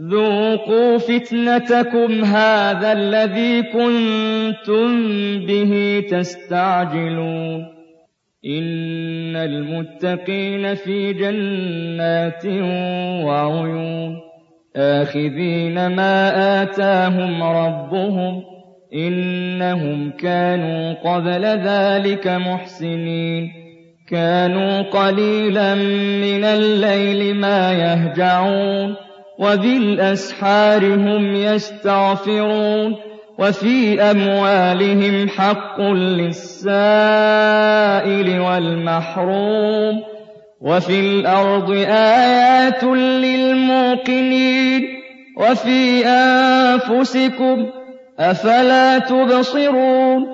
ذُوقُوا فِتْنَتَكُمْ هَٰذَا الَّذِي كُنتُم بِهِ تَسْتَعْجِلُونَ إِنَّ الْمُتَّقِينَ فِي جَنَّاتٍ وَعُيُونٍ آخِذِينَ مَا آتَاهُمْ رَبُّهُمْ إِنَّهُمْ كَانُوا قَبْلَ ذَٰلِكَ مُحْسِنِينَ كَانُوا قَلِيلًا مِّنَ اللَّيْلِ مَا يَهْجَعُونَ وَبِالْأَسْحَارِ هُمْ يَسْتَغْفِرُونَ وَفِي أَمْوَالِهِمْ حَقٌّ لِّلسَّائِلِ وَالْمَحْرُومِ وَفِي الْأَرْضِ آيَاتٌ لِّلْمُوقِنِينَ وَفِي أَنفُسِكُمْ ۚ أَفَلَا تُبْصِرُونَ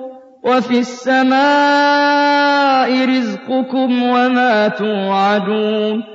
وَفِي السَّمَاءِ رِزْقُكُمْ وَمَا تُوعَدُونَ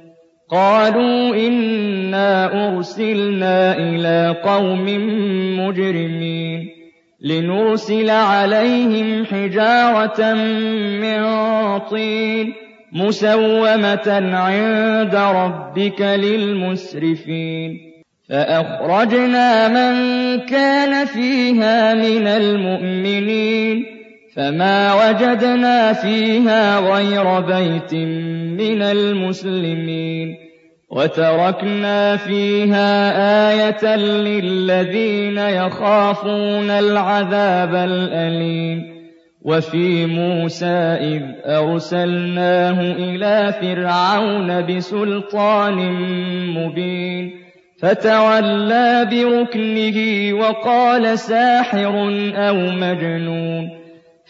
قَالُوا إِنَّا أُرْسِلْنَا إِلَىٰ قَوْمٍ مُّجْرِمِينَ لِنُرْسِلَ عَلَيْهِمْ حِجَارَةً مِّن طِينٍ مُّسَوَّمَةً عِندَ رَبِّكَ لِلْمُسْرِفِينَ فَأَخْرَجْنَا مَن كَانَ فِيهَا مِنَ الْمُؤْمِنِينَ فَمَا وَجَدْنَا فِيهَا غَيْرَ بَيْتٍ مِّنَ الْمُسْلِمِينَ وَتَرَكْنَا فِيهَا آيَةً لِّلَّذِينَ يَخَافُونَ الْعَذَابَ الْأَلِيمَ وَفِي مُوسَىٰ إِذْ أَرْسَلْنَاهُ إِلَىٰ فِرْعَوْنَ بِسُلْطَانٍ مُّبِينٍ فَتَوَلَّىٰ بِرُكْنِهِ وَقَالَ سَاحِرٌ أَوْ مَجْنُونٌ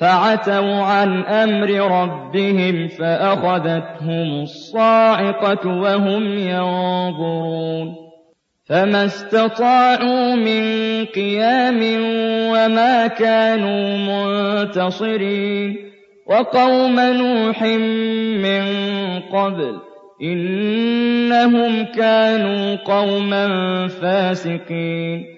فَعَتَوْا عَنْ أَمْرِ رَبِّهِمْ فَأَخَذَتْهُمُ الصَّاعِقَةُ وَهُمْ يَنظُرُونَ فَمَا اسْتَطَاعُوا مِن قِيَامٍ وَمَا كَانُوا مُنتَصِرِينَ وَقَوْمَ نُوحٍ مِّن قَبْلُ ۖ إِنَّهُمْ كَانُوا قَوْمًا فَاسِقِينَ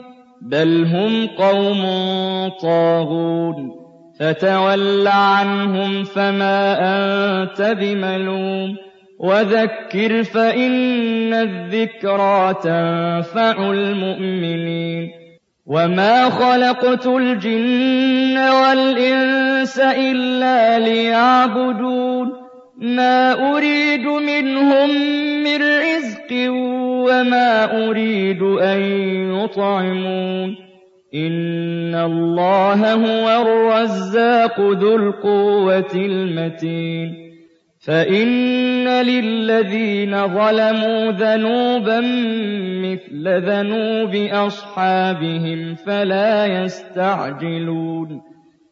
بَلْ هُمْ قَوْمٌ طَاغُونَ. فَتَوَلَّ عَنْهُمْ فَمَا أَنتَ بِمَلُومٍ. وَذَكِّرْ فَإِنَّ الذِّكْرَىٰ تَنفَعُ الْمُؤْمِنِينَ. وَمَا خَلَقْتُ الْجِنَّ وَالْإِنسَ إِلَّا لِيَعْبُدُونِ. مَا أُرِيدُ مِنْهُم مِّن رِّزْقٍ وَمَا أُرِيدُ أَن يُطْعِمُونِ إِنَّ اللَّهَ هُوَ الرَّزَّاقُ ذُو الْقُوَّةِ الْمَتِينُ فَإِنَّ لِلَّذِينَ ظَلَمُوا ذَنُوبًا مِّثْلَ ذَنُوبِ أَصْحَابِهِمْ فَلَا يَسْتَعْجِلُونِ